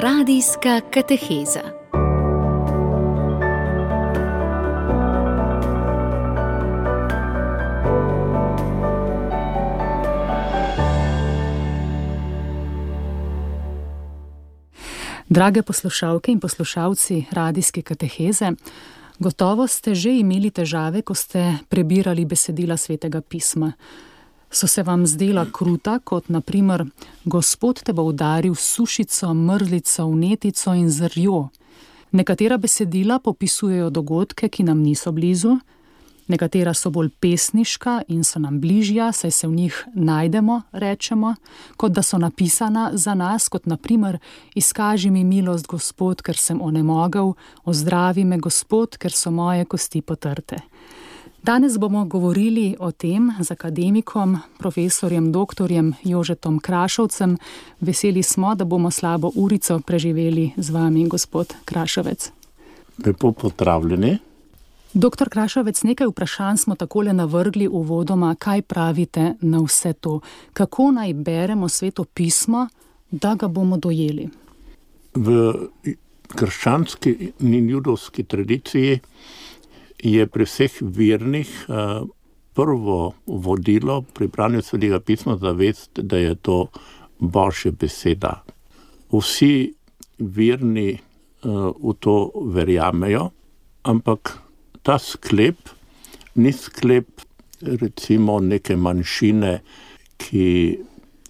Radijska kateheza. Drage poslušalke in poslušalci radijske kateheze, gotovo ste že imeli težave, ko ste prebirali besedila svetega pisma so se vam zdela kruta, kot naprimer: Gospod te bo udaril s sušico, mrzlico, vnetico in zrjo. Nekatera besedila popisujejo dogodke, ki nam niso blizu, nekatera so bolj pesniška in so nam bližja, saj se v njih najdemo, rečemo, kot da so napisana za nas, kot naprimer: Izkaži mi milost, Gospod, ker sem onemogel, ozdravi me, Gospod, ker so moje kosti potrte. Danes bomo govorili o tem z akademikom, profesorjem dr. Jožetom Krašovcem. Veseli smo, da bomo slabo urico preživeli z vami, gospod Krašovec. Lepo pozdravljeni. Doktor Krašovec, nekaj vprašanj smo takole navrgli v vodoma. Kaj pravite na vse to? Kako naj beremo sveto pismo, da ga bomo dojeli? V krščanski in judovski tradiciji je pri vseh vernih eh, prvo vodilo pri branju svetega pisma zavest, da je to božja beseda. Vsi verni eh, v to verjamejo, ampak ta sklep ni sklep recimo neke manjšine, ki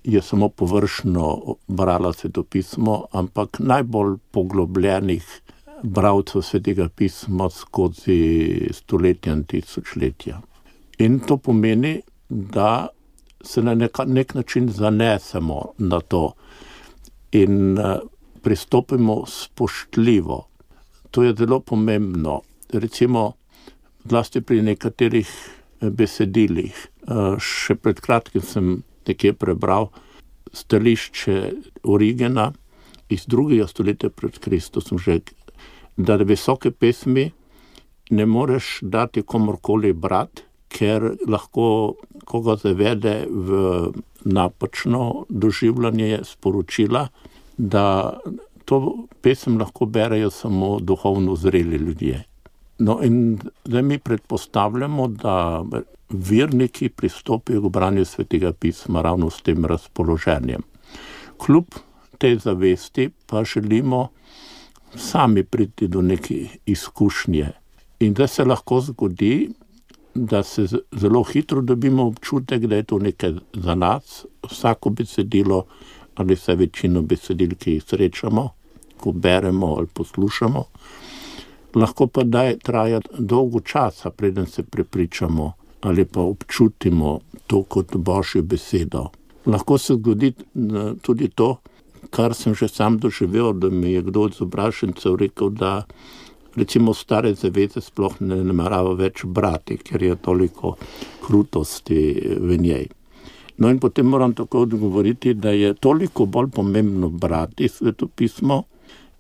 je samo površno brala svetopismo, ampak najbolj poglobljenih bralcev svetega pisma skozi stoletja in tisočletja. In to pomeni, da se na nek, nek način zanesemo na to in uh, pristopimo spoštljivo. To je zelo pomembno. Recimo, zlasti pri nekaterih eh, besedilih. Uh, še pred kratkim sem nekje prebral stališče Origena iz drugega stoletja pred Kristusom, že da visoke pesmi ne moreš dati komorkoli brati, ker lahko koga zavede v napačno doživljanje sporočila, da to pesem lahko berejo samo duhovno zreli ljudje. No, in zdaj mi predpostavljamo, da verniki pristopijo k branju svetega pisma ravno s tem razpoloženjem. Kljub tej zavesti pa želimo, sami priti do neke izkušnje. In da se lahko zgodi, da se zelo hitro dobimo občutek, da je to nekaj za nas, vsako besedilo ali vse večino besedil, ki jih srečamo, ko beremo ali poslušamo. Lahko pa da je trajati dolgo časa, preden se prepričamo ali pa občutimo to kot božjo besedo. Lahko se zgodi tudi to, kar sem že sam doživel, da mi je kdo od zobražencev rekel, da recimo stare zaveze sploh ne namerava več brati, ker je toliko krutosti v njej. No in potem moram tako odgovoriti, da je toliko bolj pomembno brati svetopismo,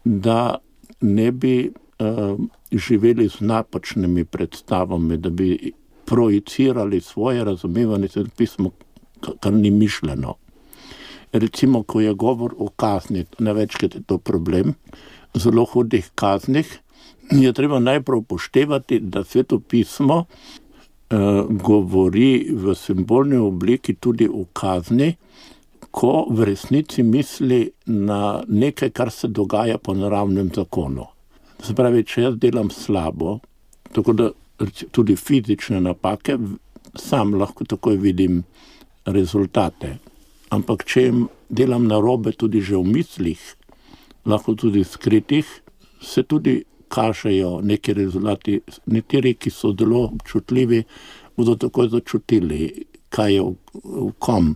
da ne bi uh, živeli z napačnimi predstavami, da bi projicirali svoje razumevanje svetopisma, kar ni mišljeno recimo, ko je govor o kazni, največkrat je to problem, zelo hudih kaznih, je treba najprej upoštevati, da sveto pismo eh, govori v simbolni obliki tudi o kazni, ko v resnici misli na nekaj, kar se dogaja po naravnem zakonu. Se pravi, če jaz delam slabo, tako da tudi fizične napake, sam lahko takoj vidim rezultate. Ampak če jim delam na robe, tudi v mislih, lahko tudi skritih, se tudi kažejo neki rezultati. Nekateri, ki so zelo občutljivi, bodo takoj začutili, kaj je v, v kom.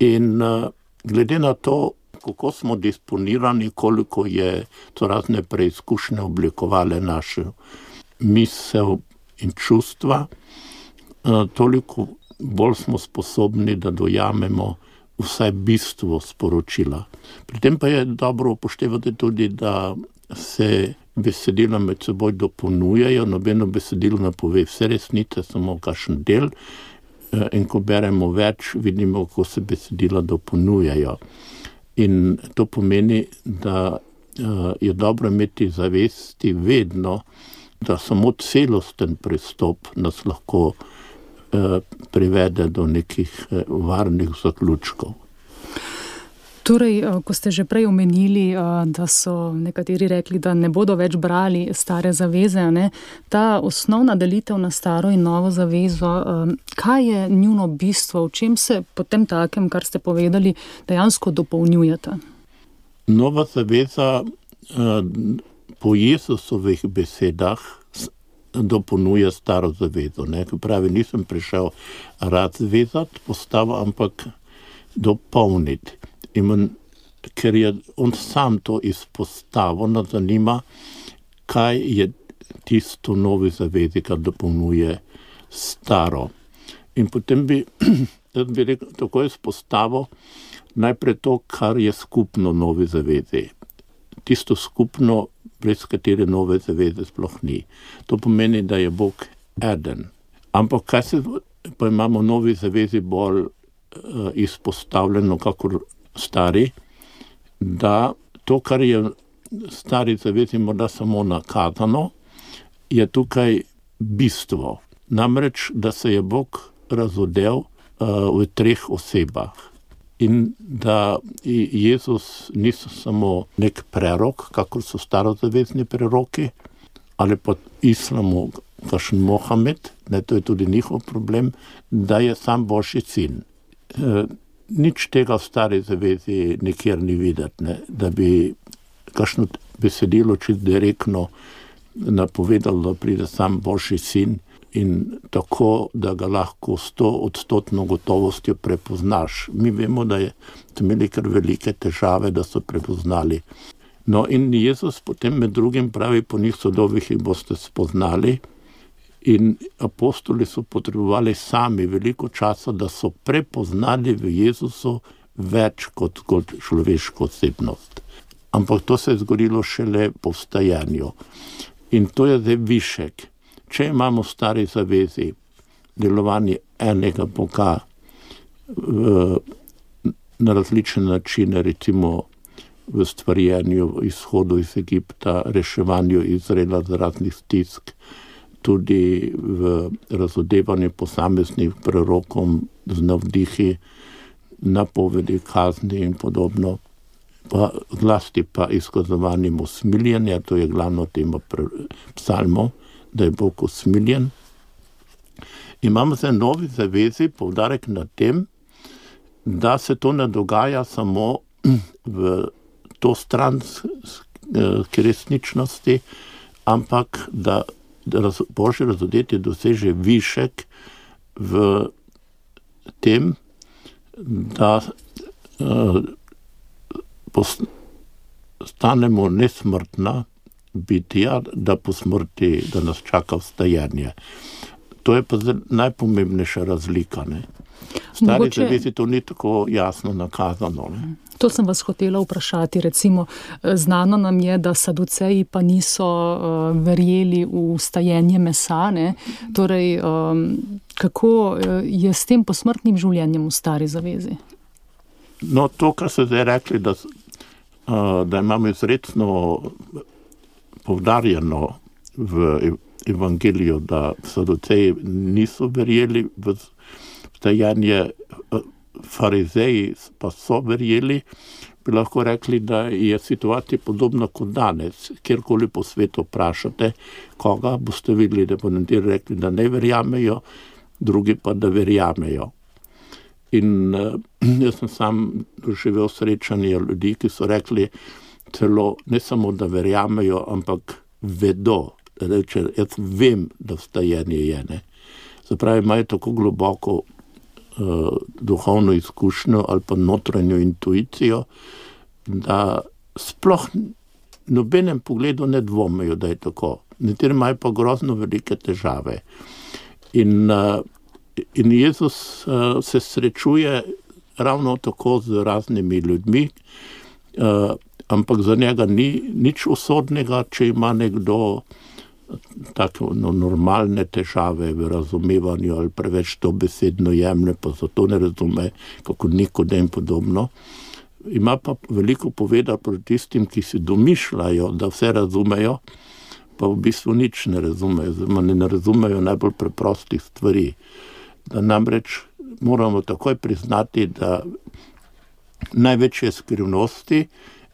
In uh, glede na to, kako smo disponirani, koliko je to razne preizkušnje oblikovale naše misel in čustva, uh, toliko bolj smo sposobni, da dojamemo vsaj bistvo sporočila. Pri tem pa je dobro upoštevati tudi, da se besedila med seboj dopolnjujejo, nobeno besedilo ne pove vse resnice, samo kakšen del. Eh, in ko beremo več, vidimo, kako se besedila dopolnjujejo. In to pomeni, da je dobro imeti zavesti vedno, da samo celosten pristop nas lahko privede do nekih varnih zaključkov. Torej, ko ste že prej omenili, da so nekateri rekli, da ne bodo več brali stare zaveze, ne? ta osnovna delitev na staro in novo zavezo, kaj je njuno bistvo, v čem se po tem takem, kar ste povedali, dejansko dopolnjujete? Nova zaveza po Jezusovih besedah dopolnjuje staro zavezo. Ne? Pravi, nisem prišel razvezati postavo, ampak dopolniti. In ker je on sam to izpostavil, nas zanima, kaj je tisto novi zavezi, kar dopolnjuje staro. In potem bi, bi rekel, tako izpostavil najprej to, kar je skupno novi zavezi. Tisto skupno, brez katere nove zaveze sploh ni. To pomeni, da je Bog eden. Ampak kaj se pa imamo v novi zavezi bolj izpostavljeno, kakor stari, da to, kar je v stari zavezi morda samo nakazano, je tukaj bistvo. Namreč, da se je Bog razodel v treh osebah. In da Jezus ni samo neki prerok, kakor so starozavezni preroki, ali pa islamu kakšen Mohamed, ne, to je tudi njihov problem, da je sam božji sin. Nič tega v stari zavezi nikjer ni videti, ne, da bi kakšno besedilo čisto direktno napovedalo, da pride sam božji sin in tako, da ga lahko stoodstotno gotovostjo prepoznaš. Mi vemo, da je imeli kar velike težave, da so prepoznali. No, in Jezus potem med drugim pravi, po njih sodovih jih boste spoznali. In apostoli so potrebovali sami veliko časa, da so prepoznali v Jezusu več kot kot človeško osebnost. Ampak to se je zgodilo šele po vstajanju. In to je zdaj višek. Če imamo v stari zavezi delovanje enega Boga v, na različne načine, recimo v stvarjenju, izhodu iz Egipta, reševanju Izraela z raznih stisk, tudi v razodevanju posameznih prorokom z navdihi, napovedi kazni in podobno. Pa zlasti pa izkazovanje usmiljenja, to je glavno tema psalmov, da je Bog usmiljen. Imamo zdaj novi zavezi poudarek na tem, da se to ne dogaja samo v to stran resničnosti, ampak da božje razodetje doseže višek v tem, da postanemo nesmrtna bitja, da po smrti, da nas čaka vstajanje. To je pa najpomembnejša razlika, ne. Stari Mogoče- zavezi to ni tako jasno nakazano, ne. To sem vas hotela vprašati, recimo, znano nam je, da saduceji pa niso verjeli v vstajenje mesa, ne. Torej, kako je s tem posmrtnim življenjem v stari zavezi? No, to, kar ste zdaj rekli, da da imamo izrecno poudarjeno v evangeliju, da saduceji niso verjeli v vstajenje, farizeji pa so verjeli, bi lahko rekli, da je situacija podobna kot danes. Kjerkoli po svetu vprašate koga, boste videli, da bodo nekateri rekli, da ne verjamejo, drugi pa, da verjamejo. In jaz sem sam doživel srečanje ljudi, ki so rekli celo ne samo, da verjamejo, ampak vedo. Reče, jaz vem, da vstajenje je, ne. Se pravi, imajo tako globoko duhovno izkušnjo ali pa notranjo intuicijo, da sploh nobenem pogledu ne dvomijo, da je tako. Nekateri imajo pa grozno velike težave. In in Jezus se srečuje ravno tako z raznimi ljudmi, ampak za njega ni nič usodnega, če ima nekdo take normalne težave v razumevanju ali preveč dobesedno jemlje, pa zato ne razume, kako Nikodem podobno. ima pa veliko povedati proti tistim, ki si domišljajo, da vse razumejo, pa v bistvu nič ne razumejo, zelo ne razumejo najbolj preprostih stvari. Da namreč moramo takoj priznati, da največje skrivnosti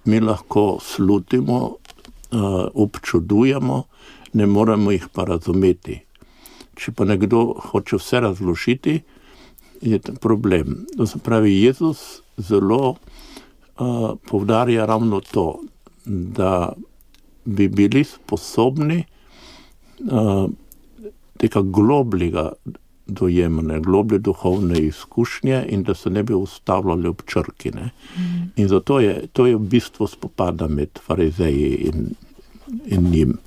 mi lahko slutimo, uh, občudujemo, ne moremo jih pa razumeti. Če pa nekdo hoče vse razložiti, je to problem. To se pravi, Jezus zelo uh, poudarja ravno to, da bi bili sposobni uh, tega globljega dojemanja, globlje duhovne izkušnje in da se ne bi ustavljali ob črki. Mm. In zato je to je v bistvu spopada med farizeji in, in njim.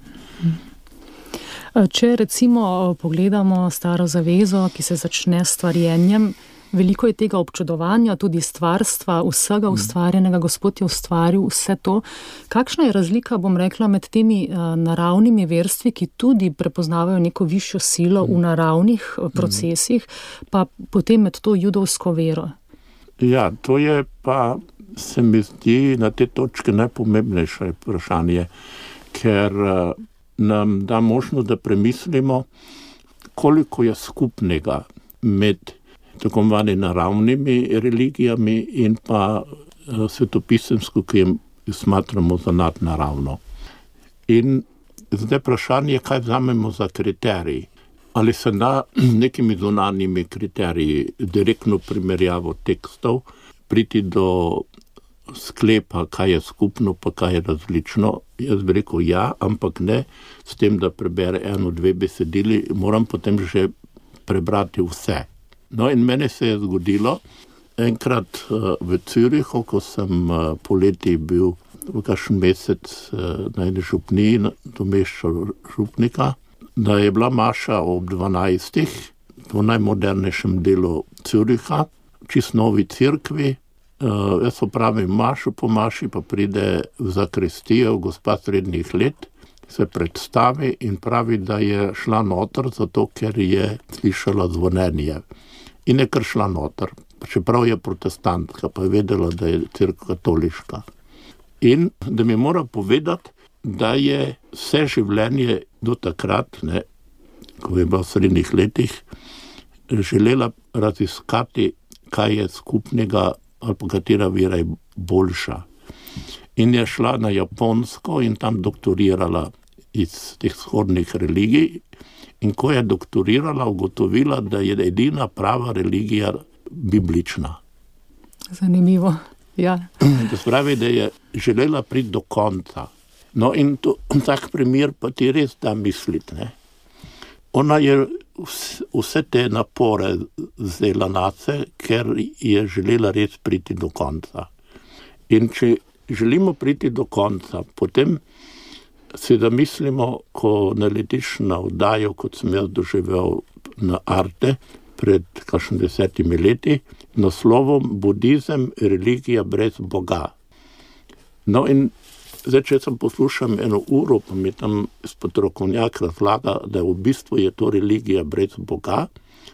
Če recimo pogledamo staro zavezo, ki se začne s stvarjenjem, veliko je tega občudovanja, tudi stvarstva, vsega mm. ustvarjenega, Gospod je ustvaril vse to. Kakšna je razlika, bom rekla, med temi uh, naravnimi verstvi, ki tudi prepoznavajo neko višjo silo v mm. naravnih uh, procesih, pa potem med to judovsko vero? Ja, to je pa, se mi zdi, na te točke najpomembnejše vprašanje, ker uh, nam da možnost, da premislimo, koliko je skupnega med tako imenovanimi naravnimi religijami in pa uh, svetopisemsko, ki jim smatramo za nadnaravno. In zdaj vprašanje, kaj vzamemo za kriterij. Ali se da nekimi zunanjimi kriteriji, direktno primerjavo tekstov, priti do sklepa, kaj je skupno, pa kaj je različno. Jaz bi rekel ja, ampak ne s tem, da prebere eno, dve besedili, moram potem že prebrati vse. No, in meni se je zgodilo enkrat uh, v Cirihu, ko sem uh, poleti bil v kažem mesec uh, na eni župni, domeščal župnika, da je bila Maša ob 12. v najmodernejšem delu Ciriha, čist novi crkvi. Uh, jaz opravim Mašo, po Maši pa pride v zakristijo, gospa srednjih let. Se predstavi in pravi, da je šla noter, zato ker je slišala zvonjenje in je kar šla noter, čeprav je protestantka, pa je vedela, da je crkva katoliška. In da mi mora povedati, da je vse življenje do takrat, ne, ko je bila v srednjih letih, želela raziskati, kaj je skupnega ali pa katera vera je boljša. In je šla na Japonsko in tam doktorirala iz teh vzhodnih religij, In ko je doktorirala, ugotovila, da je edina prava religija biblična. Zanimivo. Ja. To pravi, da je želela priti do konca. No, in to, tak primer pa ti res da misliti. Ne? Ona je vse te napore vzela na sebe, ker je želela res priti do konca. In če želimo priti do konca, potem si da mislimo, ko naletiš na oddajo, kot sem jaz doživel na Arte pred kakšnim desetimi leti, naslovom Budizem, religija brez Boga. No, in zdaj, če sem poslušal eno uro, pa mi tam spotrokovnjak razlaga, da je v bistvu je to religija brez Boga,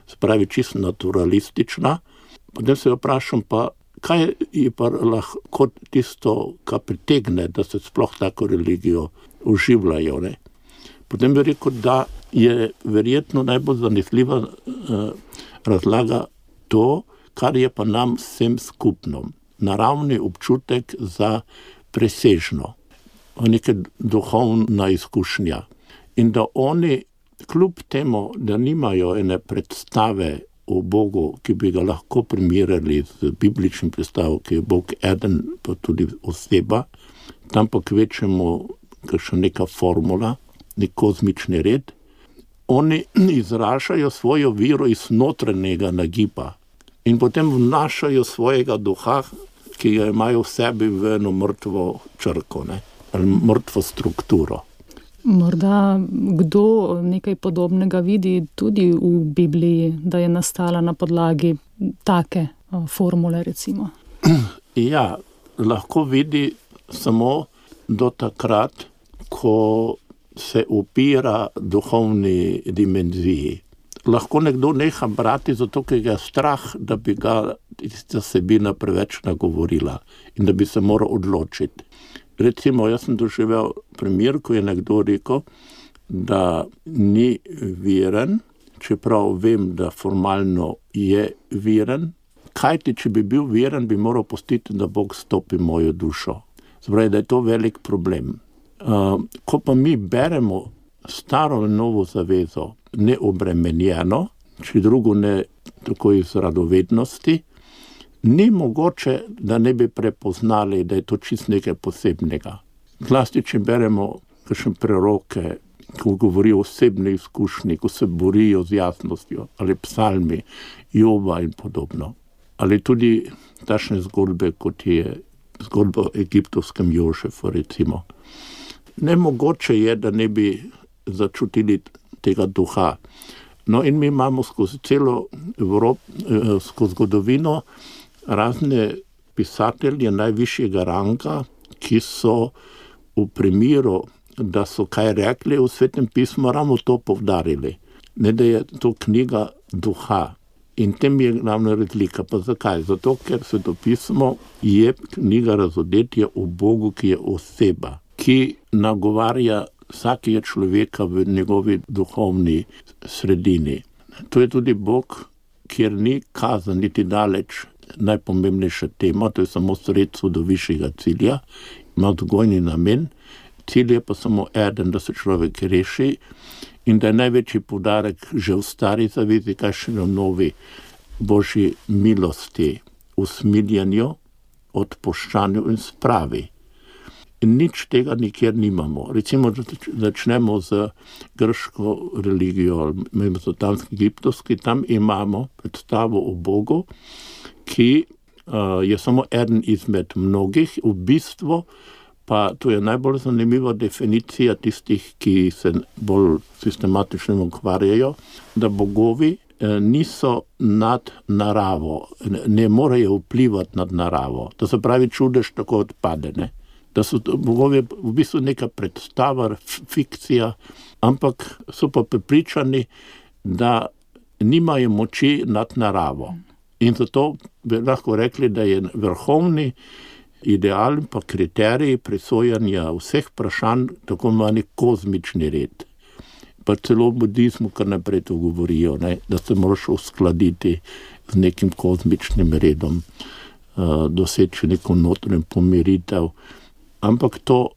spravi čisto naturalistična, potem se vprašam pa. Kaj je pa lahko tisto, kar pritegne, da se sploh tako religijo uživajo. Ne. Potem bi rekel, da je verjetno najbolj zanesljiva uh, razlaga to, kar je pa nam vsem skupno, naravni občutek za presežno, neka duhovna izkušnja. In da oni, kljub temu, da nimajo ene predstave o Bogu, ki bi ga lahko primerjali z bibličnim predstavom, ki je Bog eden, pa tudi oseba, tam pa kvečemo še neka formula, nek kozmični red. Oni izražajo svojo vero iz notranjega nagiba in potem vnašajo svojega duha, ki ga imajo v sebi v eno mrtvo črko ne, ali mrtvo strukturo. Morda kdo nekaj podobnega vidi tudi v Bibliji, da je nastala na podlagi take formule. Recimo. Ja, lahko vidi samo do takrat, ko se upira duhovni dimenziji. Lahko nekdo neha brati, zato ker je strah, da bi ga tista sebina preveč nagovorila in da bi se moral odločiti. Recimo, jaz sem doživel primer, ko je nekdo rekel, da ni veren, čeprav vem, da formalno je veren. Kaj ti, če bi bil veren, bi moral postiti, da Bog stopi mojo dušo. Zdaj, da je to velik problem. Uh, ko pa mi beremo staro in novo zavezo, neobremenjeno, če drugo ne tako iz radovednosti, ni mogoče, da ne bi prepoznali, da je to čist nekaj posebnega. Zlasti, če beremo kakšne preroke, ko govorijo o osebni izkušnji, ko se borijo z jasnostjo, ali psalmi, Jova in podobno. Ali tudi tašne zgodbe, kot je zgodba o egiptovskem Jožefu. Recimo. Nemogoče je, da ne bi začutili tega duha. No, in mi imamo skozi celo Evropo, eh, skozi zgodovino, razne pisatelje najvišjega ranga, ki so v primeru da so kaj rekli v svetem pismu, ravno to povdarili. Ne, da je to knjiga duha. In tem je glavna razlika. Pa zakaj? Zato, ker svetopismo je knjiga razodetja o Bogu, ki je oseba, ki nagovarja vsakega človeka v njegovi duhovni sredini. To je tudi Bog, kjer ni kazen, niti daleč najpomembnejša tema, to je samo sredstvo do višjega cilja, ima vzgojni namen cilj je pa samo eden, da se človek reši in da je največji podarek že v stari zavezi, kaj še v novi božji milosti, usmiljanju, odpoščanju in spravi. In nič tega nikjer nimamo. Recimo, da začnemo z grško religijo, mezopotamski, egiptovski, tam imamo predstavo o Bogu, ki uh, je samo eden izmed mnogih, v bistvu pa tu je najbolj zanimiva definicija tistih, ki se bolj sistematično ukvarjajo, da bogovi eh, niso nad naravo, ne morejo vplivati nad naravo. To se pravi, čudež tako odpade. Ne? Da so bogovi v bistvu neka predstava, fikcija, ampak so pa pripričani, da nimajo moči nad naravo. In zato bi lahko rekli, da je vrhovni ideal in kriterij presojanja vseh vprašanj, tako imenovani kozmični red. Pa celo v budizmu, kar naprej to govorijo, ne, da se moraš uskladiti z nekim kozmičnim redom, uh, doseči neko notranjo pomiritev. Ampak to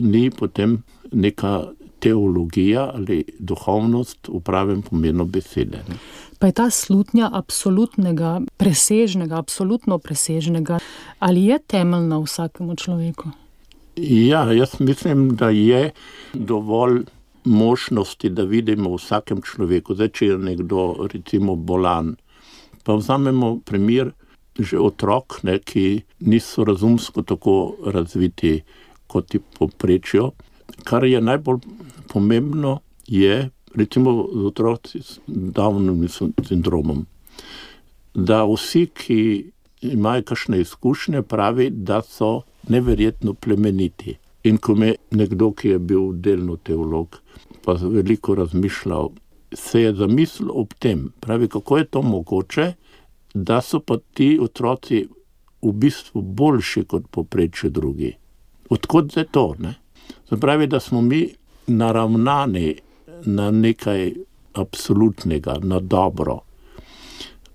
ni potem neka teologija ali duhovnost v pravem pomenu besede. Ne pa je ta slutnja absolutnega, presežnega, absolutno presežnega, ali je temeljna vsakemu človeku? Ja, jaz mislim, da je dovolj možnosti, da vidimo v vsakem človeku, zdaj če je nekdo, recimo, bolan. Pa vzamemo primer že otrok, ne, ki niso razumsko tako razviti kot ti poprečijo. Kar je najbolj pomembno, je recimo z otroci z Downovim sindromom, da vsi, ki imajo kakšne izkušnje, pravi, da so neverjetno plemeniti. In ko me nekdo, ki je bil delno teolog, pa veliko razmišljal, se je zamislil ob tem, pravi, kako je to mogoče, da so pa ti otroci v bistvu boljši kot poprečje drugi. Odkud je to? Zapravi, da smo mi naravnani na nekaj absolutnega, na dobro.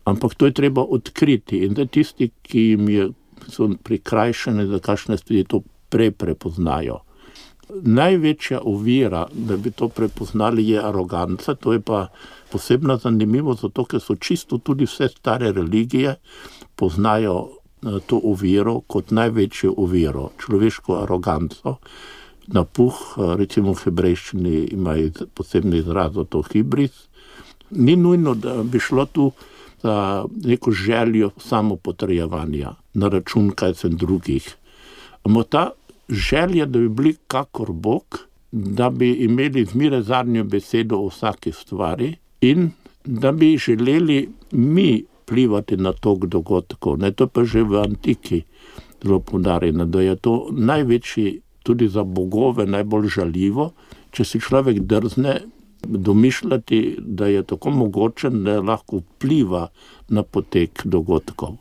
Ampak to je treba odkriti in da tisti, ki jim je, so prikrajšani, da kašne stvari to prej prepoznajo. Največja ovira, da bi to prepoznali, je aroganca. To je pa posebno zanimivo, zato ker so čisto tudi vse stare religije poznajo eh, to oviro kot največjo oviro, človeško aroganco napuh, recimo v hebrejščini ima posebno izraz za to hibris. Ni nujno, da bi šlo tu za neko željo samo potrjevanja na račun kaj sem drugih. Ampak ta želja, da bi bili kakor Bog, da bi imeli zmeraj zadnjo besedo o vsaki stvari in da bi želeli mi vplivati na tok dogodkov. Ne, to pa že v antiki zelo podarjeno, da je to največji tudi za bogove najbolj žaljivo, če si človek drzne domišljati, da je tako mogoče, da lahko vpliva na potek dogodkov.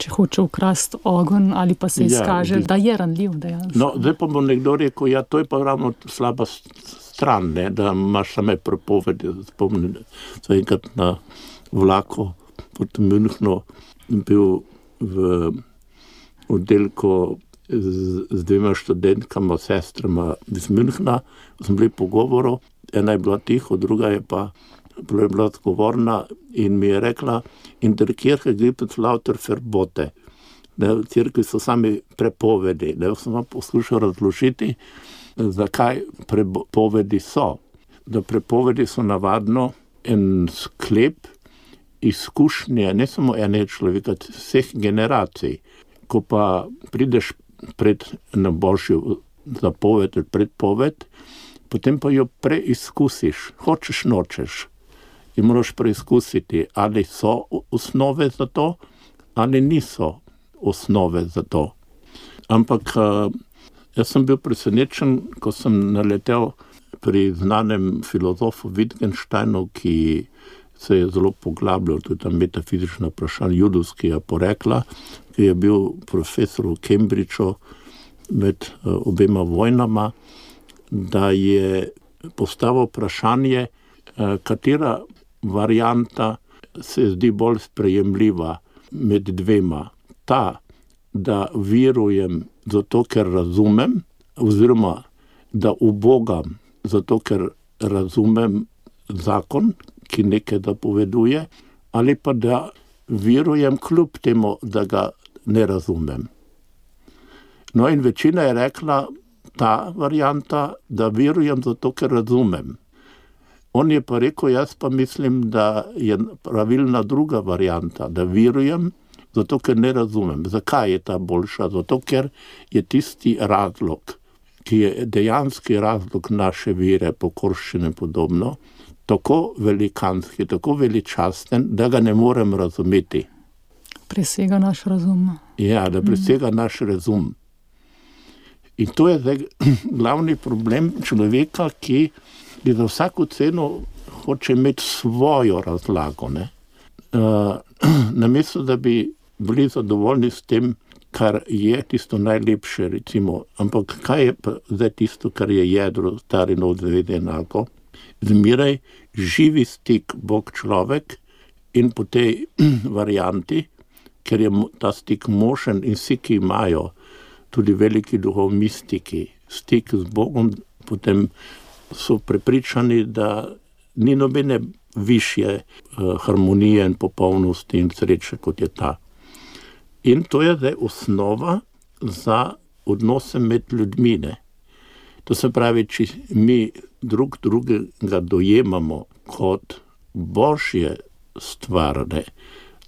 če hoče ukrasti ogen, ali pa se izkaže, ja, da je ranljiv. No, zdaj pa bo nekdo rekel, da ja, je to ravno slaba stran, ne, da imaš same prepovedi. Spomnim se enkrat na vlaku proti Münchnu, bil v oddelku z, z dvema študentkama, sestrama iz Münchna, smo bili pogovoru, ena je bila tiho, druga je pa bila, bila odgovorna in mi je rekla, in der Kirche gibt es lauter Verbote. V crkvi so sami prepovedi. Da sem vam poskušal razložiti, zakaj prepovedi so. Da prepovedi so navadno en sklep izkušnje, ne samo ene človeka, vseh generacij. Ko pa prideš pred na božjo zapoved ali predpoved, potem pa jo preizkusiš, hočeš, nočeš in moraš preizkusiti, ali so osnove za to, ali niso osnove za to. Ampak jaz sem bil presenečen, ko sem naletel pri znanem filozofu Wittgensteinu, ki se je zelo poglabljal tudi na metafizična vprašanja judovskega porekla, ki je bil profesor v Cambridgeu med obema vojnama, da je postavil vprašanje, katera varianta se zdi bolj sprejemljiva med dvema. Ta, da verujem zato, ker razumem, oziroma da ubogam zato, ker razumem zakon, ki nekaj dopoveduje, ali pa da verujem kljub temu, da ga ne razumem. No, in večina je rekla ta varianta, da verujem zato, ker razumem. On je pa rekel, jaz pa mislim, da je pravilna druga varianta, da verujem, zato ker ne razumem. Zakaj je ta boljša? Zato ker je tisti razlog, ki je dejanski razlog naše vere, pokorščine in podobno, tako velikanski, tako veličasten, da ga ne morem razumeti. Presega naš razum. Ja, da presega mm. naš razum. In to je zdaj glavni problem človeka, ki ki za vsako ceno hoče imeti svojo razlago. Uh, Namesto da bi bili zadovoljni s tem, kar je tisto najlepše, recimo, ampak kaj je pa zdaj tisto, kar je jedro, stari nov zavede enako. Zmeraj živi stik Bog človek in po tej varianti, ker je ta stik možen in vsi, ki imajo tudi veliki duhovniki, stik z Bogom, potem so prepričani, da ni nobene više uh, harmonije in popolnosti in sreče kot je ta. In to je zdaj osnova za odnose med ljudmi. Ne? To se pravi, če mi drug drugega dojemamo kot božje stvarne,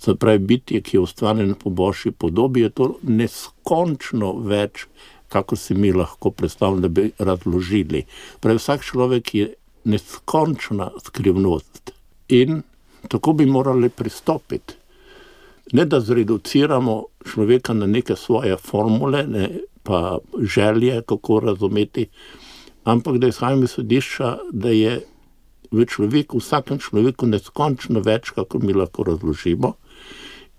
se pravi, bitje, ki je ustvarjeno po božji podobi, je to neskončno več kako si mi lahko predstavljamo, da bi razložili. Prav vsak človek je neskončna skrivnost in tako bi morali pristopiti. Ne da zreduciramo človeka na neke svoje formule, ne pa želje, kako razumeti, ampak da izhajamo iz sodišča, da je v človeku, vsakem človeku neskončno več, kako mi lahko razložimo.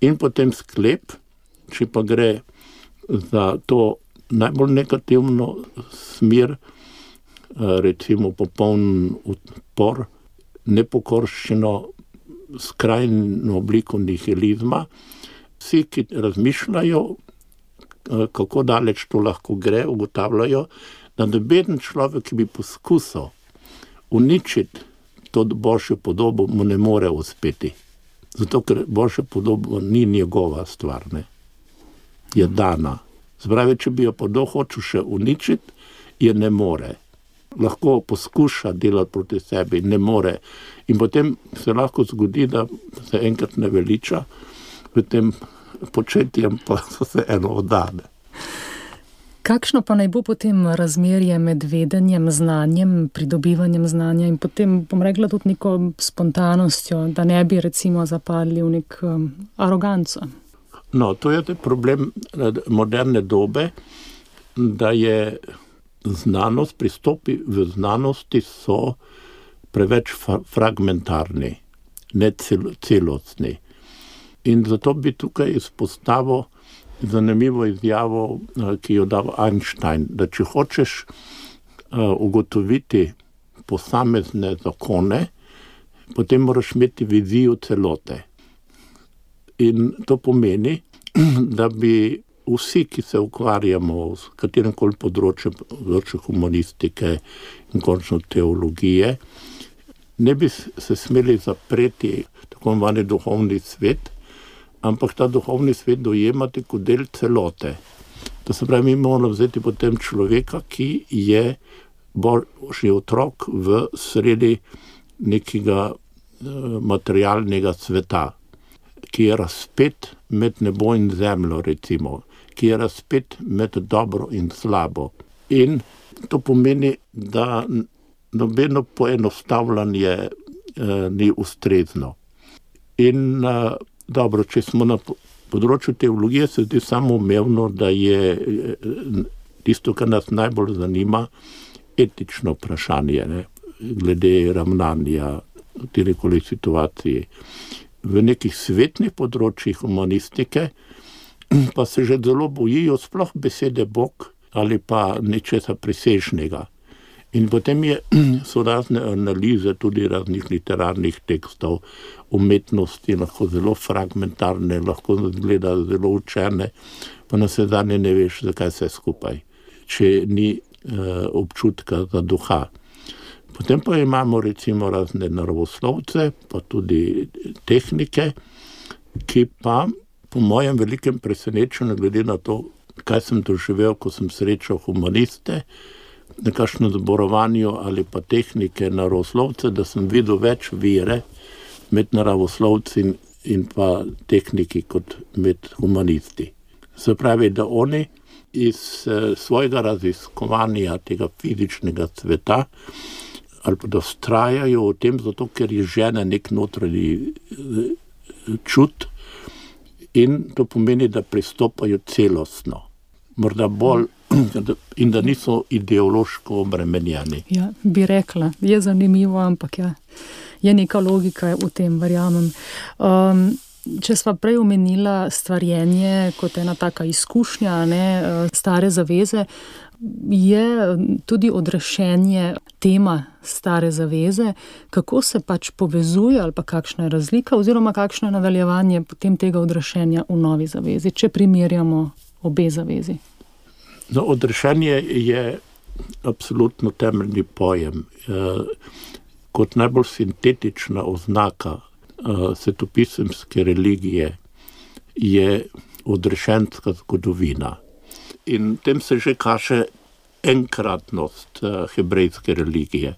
In potem sklep, če pa gre za to najbolj negativno smer, eh, recimo popoln odpor, nepokorščino, skrajno obliko nihilizma. Vsi, ki razmišljajo, eh, kako daleč to lahko gre, ugotavljajo, da noben človek, ki bi poskusil uničiti to božjo podobo, mu ne more uspeti. Zato, ker božja podoba ni njegova stvar, ne? je dana. Zbravi, če bi jo pa dohočil še uničiti, je ne more. Lahko poskuša delati proti sebi, ne more. In potem se lahko zgodi, da se enkrat ne veliča, v tem početjem pa se eno odane. Kakšno pa naj bo potem razmerje med vedenjem, znanjem, pridobivanjem znanja in potem, bom rekla, tudi neko spontanostjo, da ne bi recimo zapadli v nek um, aroganco? No, to je problem eh, moderne dobe, da je znanost, pristopi v znanosti so preveč fragmentarni, ne celostni. In zato bi tukaj izpostavil zanimivo izjavo, ki jo dal Einstein, da če hočeš ugotoviti posamezne zakone, potem moraš imeti vizijo celote. In to pomeni, da bi vsi, ki se ukvarjamo s katerim koli področjem, področju humanistike in končno teologije, ne bi se smeli zapreti tako imenovani duhovni svet, ampak ta duhovni svet dojemati kot del celote. To se pravi, mi moramo vzeti potem človeka, ki je božji otrok v sredi nekega materialnega sveta, ki je razpet med nebo in zemljo, recimo, ki je razpet med dobro in slabo. In to pomeni, da nobeno poenostavljanje eh, ni ustrezno. In eh, dobro, če smo na področju teologije, se zdi samo umevno, da je eh, tisto, kar nas najbolj zanima, etično vprašanje, ne? glede ravnanja v kjerkoli situaciji. V nekih svetnih področjih humanistike pa se že zelo bojijo sploh besede Bog ali pa nečesa presežnega. In potem je, so razne analize tudi raznih literarnih tekstov, umetnosti, lahko zelo fragmentarne, lahko zgleda zelo učene, pa na vse zadnje ne veš, zakaj se skupaj, če ni uh, občutka za duha. Potem pa imamo recimo razne naravoslovce, pa tudi tehnike, ki pa po mojem velikem presenečenju, glede na to, kaj sem doživel, ko sem srečal humaniste, nekakšno zborovanje ali pa tehnike naravoslovce, da sem videl več vire med naravoslovci in, in pa tehniki kot med humanisti. Se pravi, da oni iz eh, svojega raziskovanja tega fizičnega sveta ali pa da ustrajajo v tem, zato ker je žena nek notranji eh, čut in to pomeni, da pristopajo celostno, morda bolj. In da niso ideološko obremenjeni. Ja, bi rekla, je zanimivo, ampak ja, je neka logika v tem, verjamem. Um, če smo prej omenili stvarjenje kot ena taka izkušnja, ne, eh, stare zaveze, je tudi odrešenje tema stare zaveze, kako se pač povezuje, ali pa kakšna je razlika, oziroma kakšno je nadaljevanje potem tega odrešenja v novi zavezi, če primerjamo obe zavezi. No, odrešenje je absolutno temeljni pojem. Eh, kot najbolj sintetična oznaka eh, svetopisemske religije je odrešenska zgodovina in tem se že kaže enkratnost uh, hebrejske religije.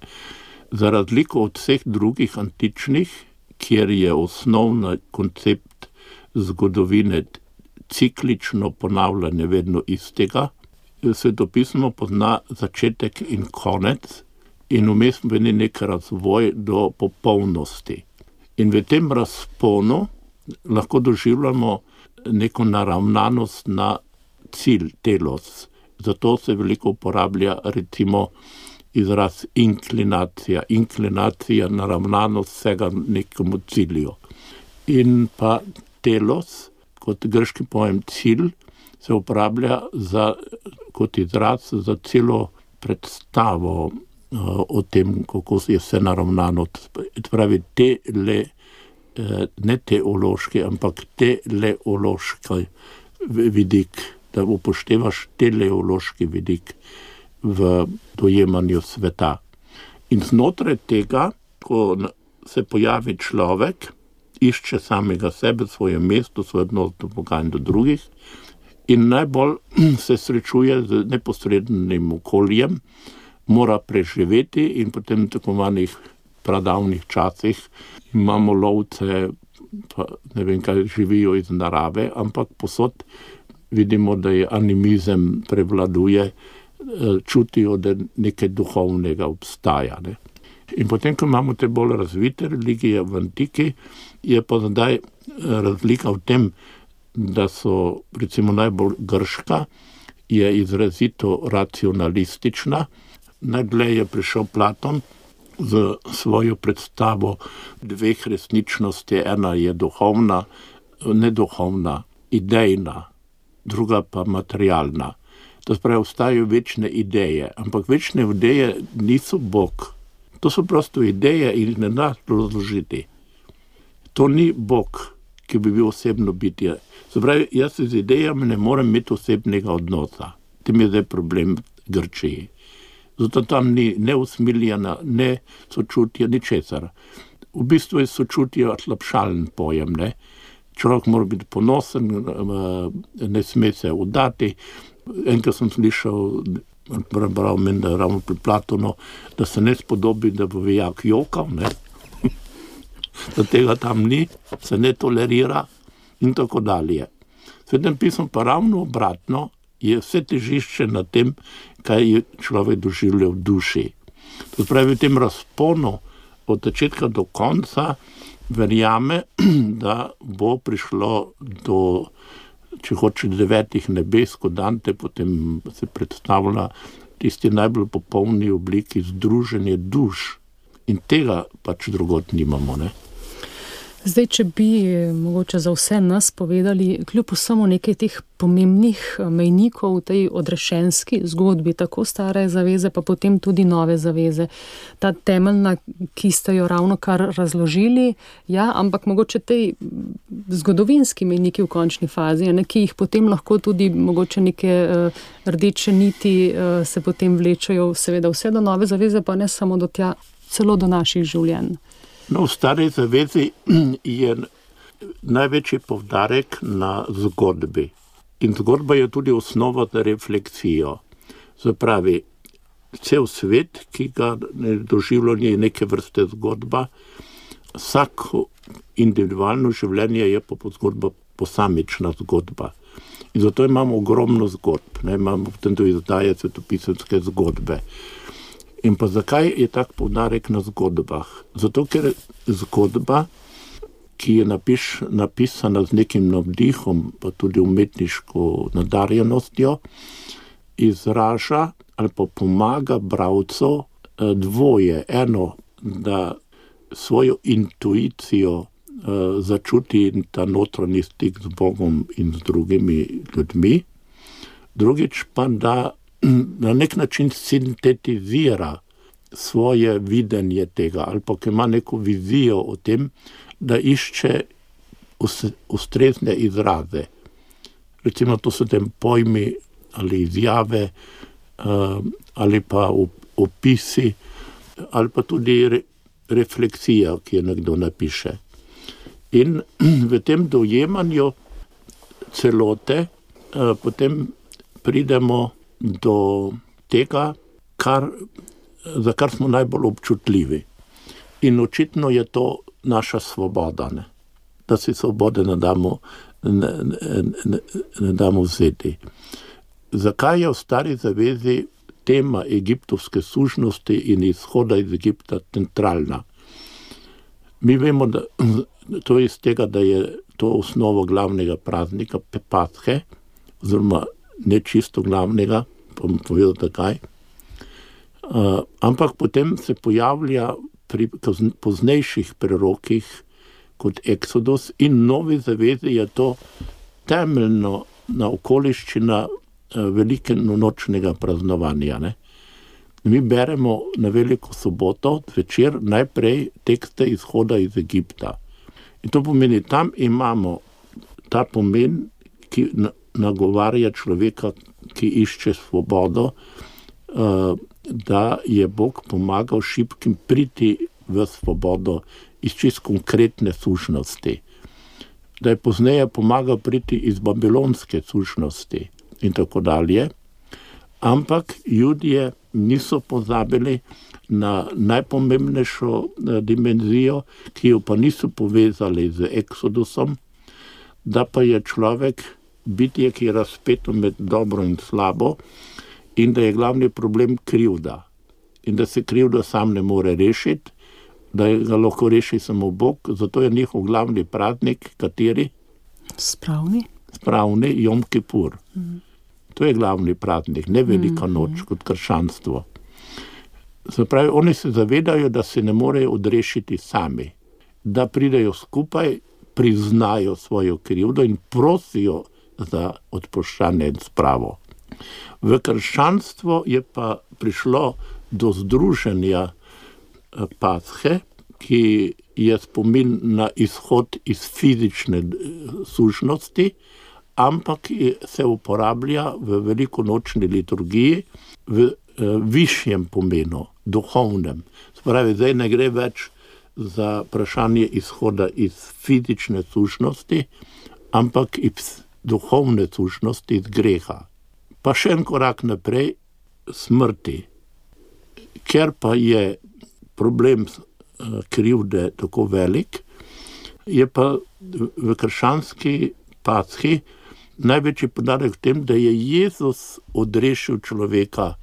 Za razliko od vseh drugih antičnih, kjer je osnovni koncept zgodovine ciklično ponavljanje vedno istega, svetopismo pozna začetek in konec in vmes veni nek razvoj do popolnosti. In v tem razponu lahko doživljamo neko naravnanost na cilj, telos. Zato se veliko uporablja recimo izraz inklinacija, inklinacija, naravnanost vsega nekomu cilju. In pa telos, kot grški pojem cilj, se uporablja za, kot izraz za celo predstavo uh, o tem, kako je vse naravnano. Pravi, te le, uh, ne teološki, ampak teleološki vidik da upoštevaš teleološki vidik v dojemanju sveta. In znotraj tega, ko se pojavi človek, išče samega sebe, svoje mesto, svoj odnos do Boga in do drugih, in najbolj se srečuje z neposrednim okoljem, mora preživeti, in potem v tako manjih pradavnih časih imamo lovce, pa ne vem, kaj živijo iz narave, ampak posod vidimo, da je animizem prevladuje, eh, čutijo, da nekaj duhovnega obstaja. Ne. In potem, ko imamo te bolj razvite religije v antiki, je pa zdaj eh, razlika v tem, da so recimo najbolj grška, je izrazito racionalistična. Najdlje je prišel Platon z svojo predstavo dveh resničnosti, ena je duhovna, ne duhovna, idejna, druga pa materialna. To pravi, obstajajo večne ideje, ampak večne ideje niso Bog. To so prosto ideje in jih ne da razložiti. To ni Bog, ki bi bil osebno bitje. Pravi, jaz z idejami ne morem imeti osebnega odnosa. Tem je zdaj problem Grčiji. Zato tam ni ne usmiljena, ne sočutja, ni česar. V bistvu je sočutje slabšalen pojem. Ne? Človek mora biti ponosen, ne sme se udati. Enkrat sem slišal, prebral meni, da je Platonu, da se ne spodobi, da bo vijak jokal, ne? Da tega tam ni, se ne tolerira in tako dalje. Svetem pismo pa ravno obratno, je vse težišče na tem, kaj je človek doživljal v duši. To pravi, v tem razponu od začetka do konca verjame, da bo prišlo do, če hoče, devetih nebes, kot Dante potem se predstavlja tisti najbolj popolni obliki združenje duš. In tega pač drugot nimamo. Ne? Zdaj, če bi mogoče za vse nas povedali, kljub vsemu nekaj teh pomembnih eh, mejnikov v tej odrešenski zgodbi, tako stare zaveze, pa potem tudi nove zaveze, ta temeljna, ki ste jo ravno kar razložili, ja, ampak mogoče tej zgodovinski mejniki v končni fazi, ne, ki jih potem lahko tudi mogoče neke uh, rdeče niti uh, se potem vlečajo, seveda vse do nove zaveze, pa ne samo do tja, celo do naših življenj. No, v stari zavezi je največji povdarek na zgodbi. In zgodba je tudi osnova za refleksijo. Zapravi, cel svet, ki ga doživljamo, je neke vrste zgodba, vsako individualno življenje je pa zgodba, posamična zgodba. In zato imamo ogromno zgodb, ne imamo potem tudi izdaje svetopisanske zgodbe. In pa zakaj je tak poudarek na zgodbah? Zato, ker zgodba, ki je napiš, napisana z nekim navdihom, pa tudi umetniško nadarjenostjo, izraža ali pa pomaga bralcu eh, dvoje. Eno, da svojo intuicijo uh, začuti ta notranji stik z Bogom in z drugimi ljudmi, drugič pa da na nek način sintetizira svoje videnje tega, ali pa ima neko vizijo o tem, da išče ustrezne izraze. Recimo, to so tem pojmi ali izjave, uh, ali pa opisi, ali pa tudi re, refleksija, ki jo nekdo napiše. In v tem dojemanju celote, uh, potem pridemo do tega, kar, za kar smo najbolj občutljivi. In očitno je to naša svoboda, ne? da si svobode ne damo, ne, ne, ne, ne damo vzeti. Zakaj je v stari zavezi tema egiptovske služnosti in izhoda iz Egipta centralna? Mi vemo, da to je iz tega, da je to osnovo glavnega praznika Pepathe, oziroma ne čisto glavnega, bom povedal, zakaj. Uh, ampak potem se pojavlja pri poznejših prerokih kot Exodus in novi zavezi je to temeljno na okoliščina uh, velike nočnega praznovanja. Ne? Mi beremo na veliko soboto zvečer najprej tekste izhoda iz Egipta. In to pomeni, tam imamo ta pomen, ki nagovarja človeka, ki išče svobodo, eh, da je Bog pomagal šibkim priti v svobodo iz čist konkretne služnosti. Da je pozneje pomagal priti iz babilonske služnosti in tako dalje. Ampak ljudje niso pozabili na najpomembnejšo eh, dimenzijo, ki jo pa niso povezali z Exodusom, da pa je človek bitje, ki je razpeto med dobro in slabo, in da je glavni problem krivda. In da se krivda sam ne more rešiti, da ga lahko reši samo Bog, zato je njihov glavni praznik, kateri? Spravni. Spravni, Jom Kipur. Mm. To je glavni praznik, ne velika mm. noč kot krščanstvo. Zapravi, oni se zavedajo, da se ne morejo odrešiti sami, da pridejo skupaj priznajo svojo krivdo in prosijo za odpuščanje in spravo. V krščanstvo je pa prišlo do združenja eh, Pashe, ki je spomin na izhod iz fizične eh, sužnosti, ampak se uporablja v velikonočni liturgiji v eh, višjem pomenu, duhovnem. Spravi, zdaj ne gre več za vprašanje izhoda iz fizične sužnosti, ampak iz duhovne sužnosti, iz greha. Pa še en korak naprej, smrti. Ker pa je problem eh, krivde tako velik, je pa v krščanski paschi največji podarek v tem, da je Jezus odrešil človeka,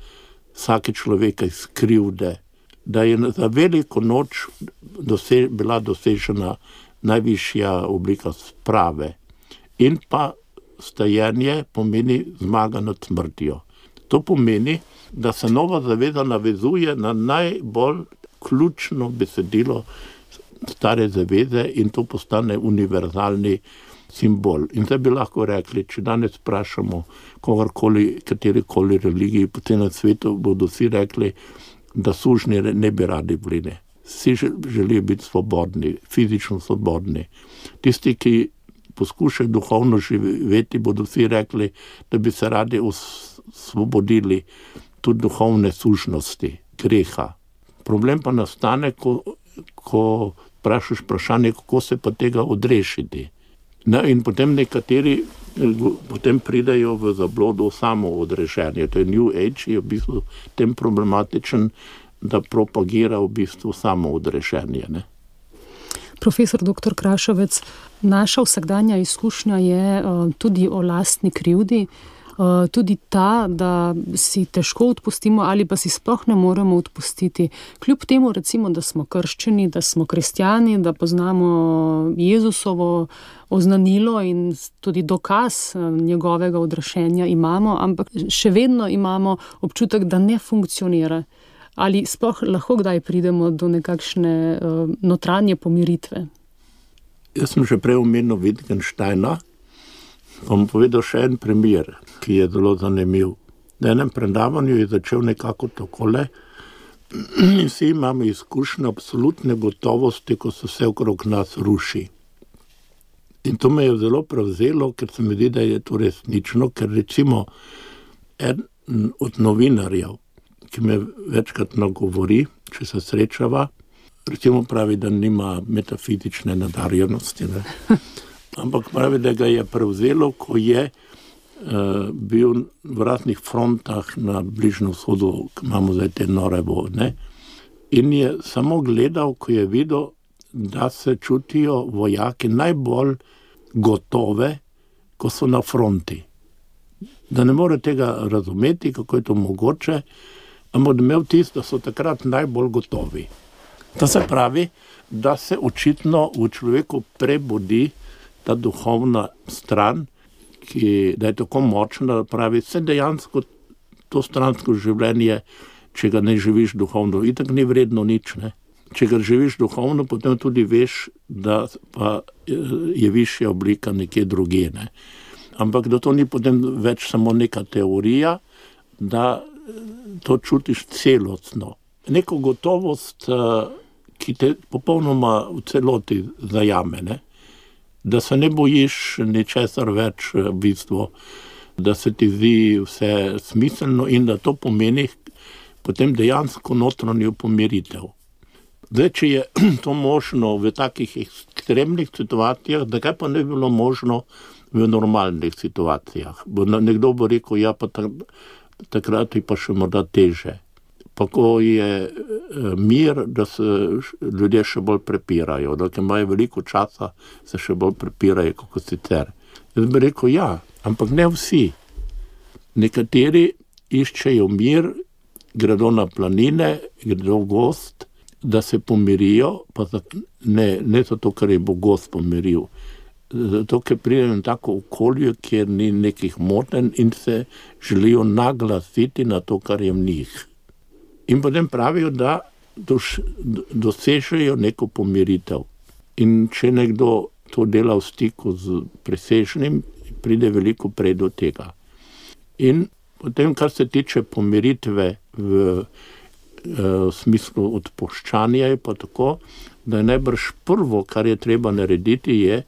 vsake človeka iz krivde, da je za veliko noč dose, bila dosežena najvišja oblika sprave. In pa stajenje pomeni zmaga nad smrtjo. To pomeni, da se nova zaveza navezuje na najbolj ključno besedilo stare zaveze in to postane univerzalni simbol. In zdaj bi lahko rekli, če danes vprašamo kogarkoli, kateri koli religiji po celem svetu, bodo vsi rekli, da sužnji ne bi radi bili. Vsi želijo biti svobodni, fizično svobodni. Tisti, ki poskušajo duhovno živeti, bodo vsi rekli, da bi se radi osvobodili tudi duhovne sužnosti, greha. Problem pa nastane, ko, ko vprašaš vprašanje, kako se pa tega odrešiti. No, in potem nekateri potem pridejo v zablodo samo odrešenje. To je New Age, ki je v bistvu tem problematičen, da propagira v bistvu samo odrešenje. Ne? Profesor dr. Krašovec, naša vsakdanja izkušnja je uh, tudi o lastni krivdi. Uh, tudi ta, da si težko odpustimo, ali pa si sploh ne moremo odpustiti. Kljub temu, recimo, da smo krščeni, da smo kristijani, da poznamo Jezusovo oznanilo in tudi dokaz eh, njegovega odrešenja imamo, ampak še vedno imamo občutek, da ne funkcionira. Ali sploh lahko kdaj pridemo do nekakšne uh, notranje pomiritve? Jaz sem že prej omenil Wittgensteina. Bom povedal še en primer, ki je zelo zanimiv. Na enem predavanju je začel nekako takole. Vsi imamo izkušnje absolutne gotovosti, ko se vse okrog nas ruši. In to me je zelo prevzelo, ker se mi zdi, da je to resnično. Ker recimo en od novinarjev, ki me večkrat nagovori, če se srečava, recimo pravi, da nima metafizične nadarjenosti. Ne? Ampak pravi, da ga je prevzelo, ko je uh, bil v raznih frontah na Bližnjem vzhodu, ki imamo zdaj te nore vode. In je samo gledal, ko je videl, da se čutijo vojaki najbolj gotove, ko so na fronti. Da ne more tega razumeti, kako je to mogoče, ampak imel tisto, da so takrat najbolj gotovi. To se pravi, da se očitno v človeku prebudi ta duhovna stran, ki je tako močna, da pravi, da se dejansko to stransko življenje, če ga ne živiš duhovno, itak ni vredno nič. Ne? če ga živiš duhovno, potem tudi veš, da je višja oblika nekje druge. Ne. Ampak da to ni potem več samo neka teorija, da to čutiš celotno. Neko gotovost, ki te popolnoma v celoti zajame. Ne. Da se ne bojiš ničesar več, v bistvu, da se ti zdi vse smiselno in da to pomeni potem dejansko notranjo pomiritev. Zdaj, če je to možno v takih ekstremnih situacijah, zakaj pa ne bi bilo možno v normalnih situacijah? Nekdo bo rekel, ja, pa takrat je pa še morda teže. Pa ko je eh, mir, da se ljudje še bolj prepirajo, da imajo veliko časa, se še bolj prepirajo kot sicer. Jaz bi rekel, ja, ampak ne vsi. Nekateri iščejo mir, gredo na planine, gredo v gost da se pomirijo, pa ne, ne zato, ker je Bog gost pomiril, zato, ker pridejo na tako okolje, kjer ni nekih moten in se želijo naglasiti na to, kar je v njih. In potem pravijo, da dosežejo neko pomiritev. In če nekdo to dela v stiku z presežnim, pride veliko prej do tega. In potem, kar se tiče pomiritve v, v smislu odpoščanja, je pa tako, da je najbrž prvo, kar je treba narediti, je,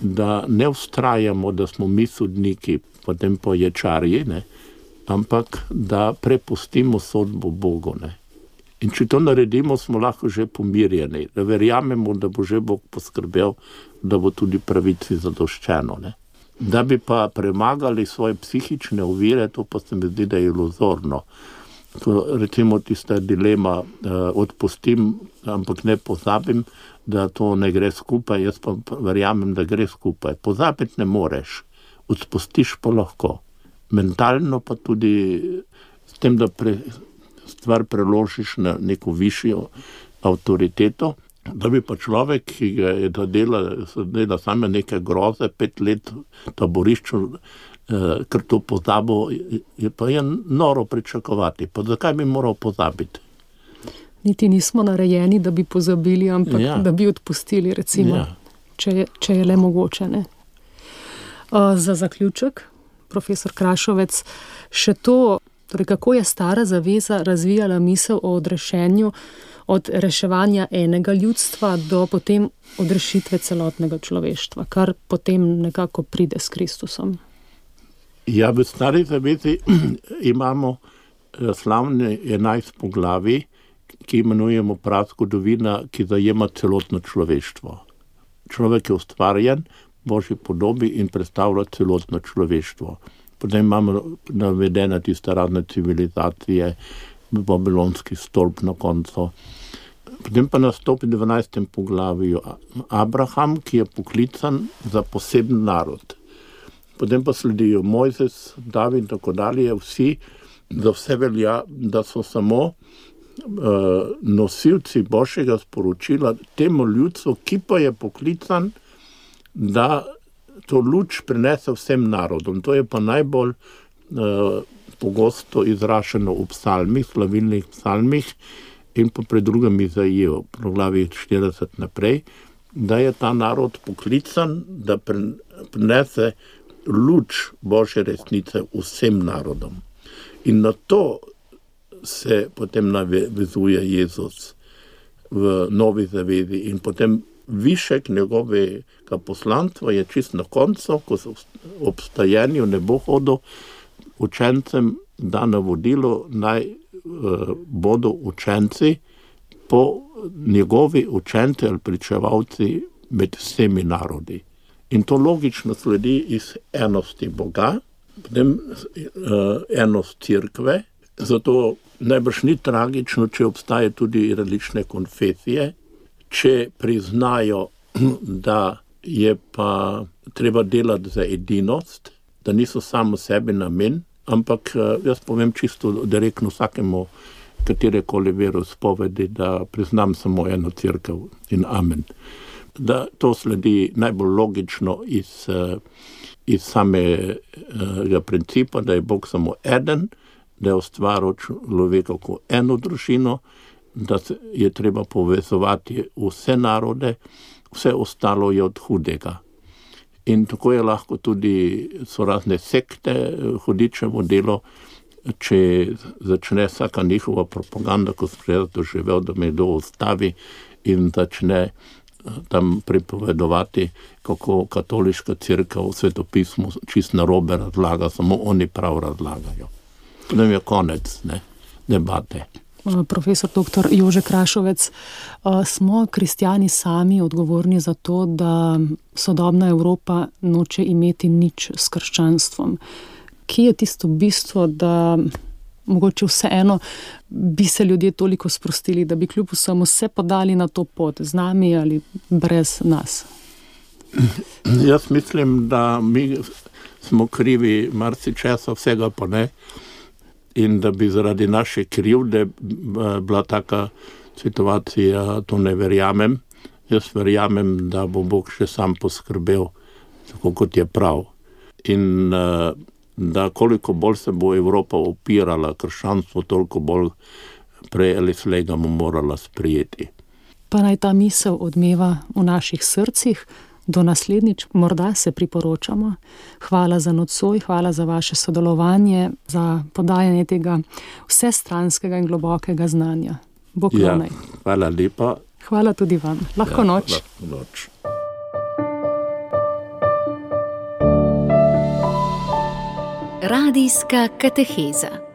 da ne ustrajamo, da smo mi sodniki, potem pa ječarji, ne, ampak da prepustimo sodbo Bogu. Ne. In če to naredimo, smo lahko že pomirjeni, da verjamemo, da bo že Bog poskrbel, da bo tudi pravici zadoščeno. Ne. Da bi pa premagali svoje psihične ovire, to pa se mi zdi, da je iluzorno. Recimo, tista dilema, eh, odpustim, ampak ne pozabim, da to ne gre skupaj. Jaz pa verjamem, da gre skupaj. Pozabiti ne moreš, odpustiš pa lahko. Mentalno pa tudi s tem, da pre, stvar preložiš na neko višjo avtoriteto. Da bi pa človek, ki ga je dela, dela same neke groze, pet let v taborišču, ker to pozabo, je pa je noro pričakovati. Pa zakaj bi moral pozabiti? Niti nismo narejeni, da bi pozabili, ampak ja. da bi odpustili, recimo, ja. če, je, če je le mogoče. Ne? Za zaključek, profesor Krašovec, še to, torej kako je stara zaveza razvijala misel o odrešenju od reševanja enega ljudstva do potem odrešitve celotnega človeštva, kar potem nekako pride s Kristusom. Ja, v stari zavezi imamo eh, slavne 11 poglavi, ki imenujemo prav zgodovina, ki zajema celotno človeštvo. Človek je ustvarjen v božji podobi in predstavlja celotno človeštvo. Potem imamo navedene tiste razne civilizacije, babilonski stolp na koncu. Potem pa nastopi v 12. poglavju Abraham, ki je poklican za poseben narod. Potem pa sledijo Mojzes, David in tako dalje, vsi, da vse velja, da so samo uh, nosilci božjega sporočila temu ljudstvu, ki pa je poklican, da to luč prinese vsem narodom. To je pa najbolj uh, pogosto izraženo v psalmih, slavilnih psalmih in pa pred drugim Izaijo, v glavi 40 naprej, da je ta narod poklican, da prinese luč božje resnice vsem narodom. In na to se potem navezuje Jezus v novi zavezi in potem višek njegovega poslanstva je čist na koncu, ko so obstajanju ne bo hodil učencem da navodilo naj uh, bodo učenci po njegovi učenci ali pričevalci med vsemi narodi. In to logično sledi iz enosti Boga, potem uh, enost crkve, zato najbrž ni tragično, če obstajajo tudi različne konfesije, če priznajo, da je pa treba delati za edinost, da niso samo sebi namen, ampak jaz povem čisto direktno vsakemu, katere koli verospovedi, da priznam samo eno crkvo in amen. Da to sledi najbolj logično iz, iz samega principa, da je Bog samo eden, da je ustvaril človeka kot eno družino da je treba povezovati vse narode, vse ostalo je od hudega. In tako je lahko tudi so razne sekte, hudičevo delo, če začne vsaka njihova propaganda, ko sem že doživel, da me kdo ustavi in začne eh, tam pripovedovati, kako katoliška crkva v svetopismu čist na robe razlaga, samo oni prav razlagajo. Potem je konec ne, debate. Eh, profesor dr. Jože Krašovec, eh, smo kristijani sami odgovorni za to, da sodobna Evropa noče imeti nič s krščanstvom. Kje je tisto bistvo, da mogoče vseeno bi se ljudje toliko sprostili, da bi kljub vsemu se podali na to pot, z nami ali brez nas? Jaz mislim, da mi smo krivi marsičesa, vsega pa ne in da bi zaradi naše krivde eh, bila taka situacija, to ne verjamem. Jaz verjamem, da bo Bog še sam poskrbel, tako kot je prav. In eh, da koliko bolj se bo Evropa opirala krščanstvu, toliko bolj prej ali slej ga bomo morala sprijeti. Pa naj ta misel odmeva v naših srcih, Do naslednjič, morda se priporočamo. Hvala za nocoj, hvala za vaše sodelovanje, za podajanje tega vsestranskega in globokega znanja. Bog Ja, hvala lepa. Hvala tudi vam. Lahko noč. Lahko noč. Radijska kateheza.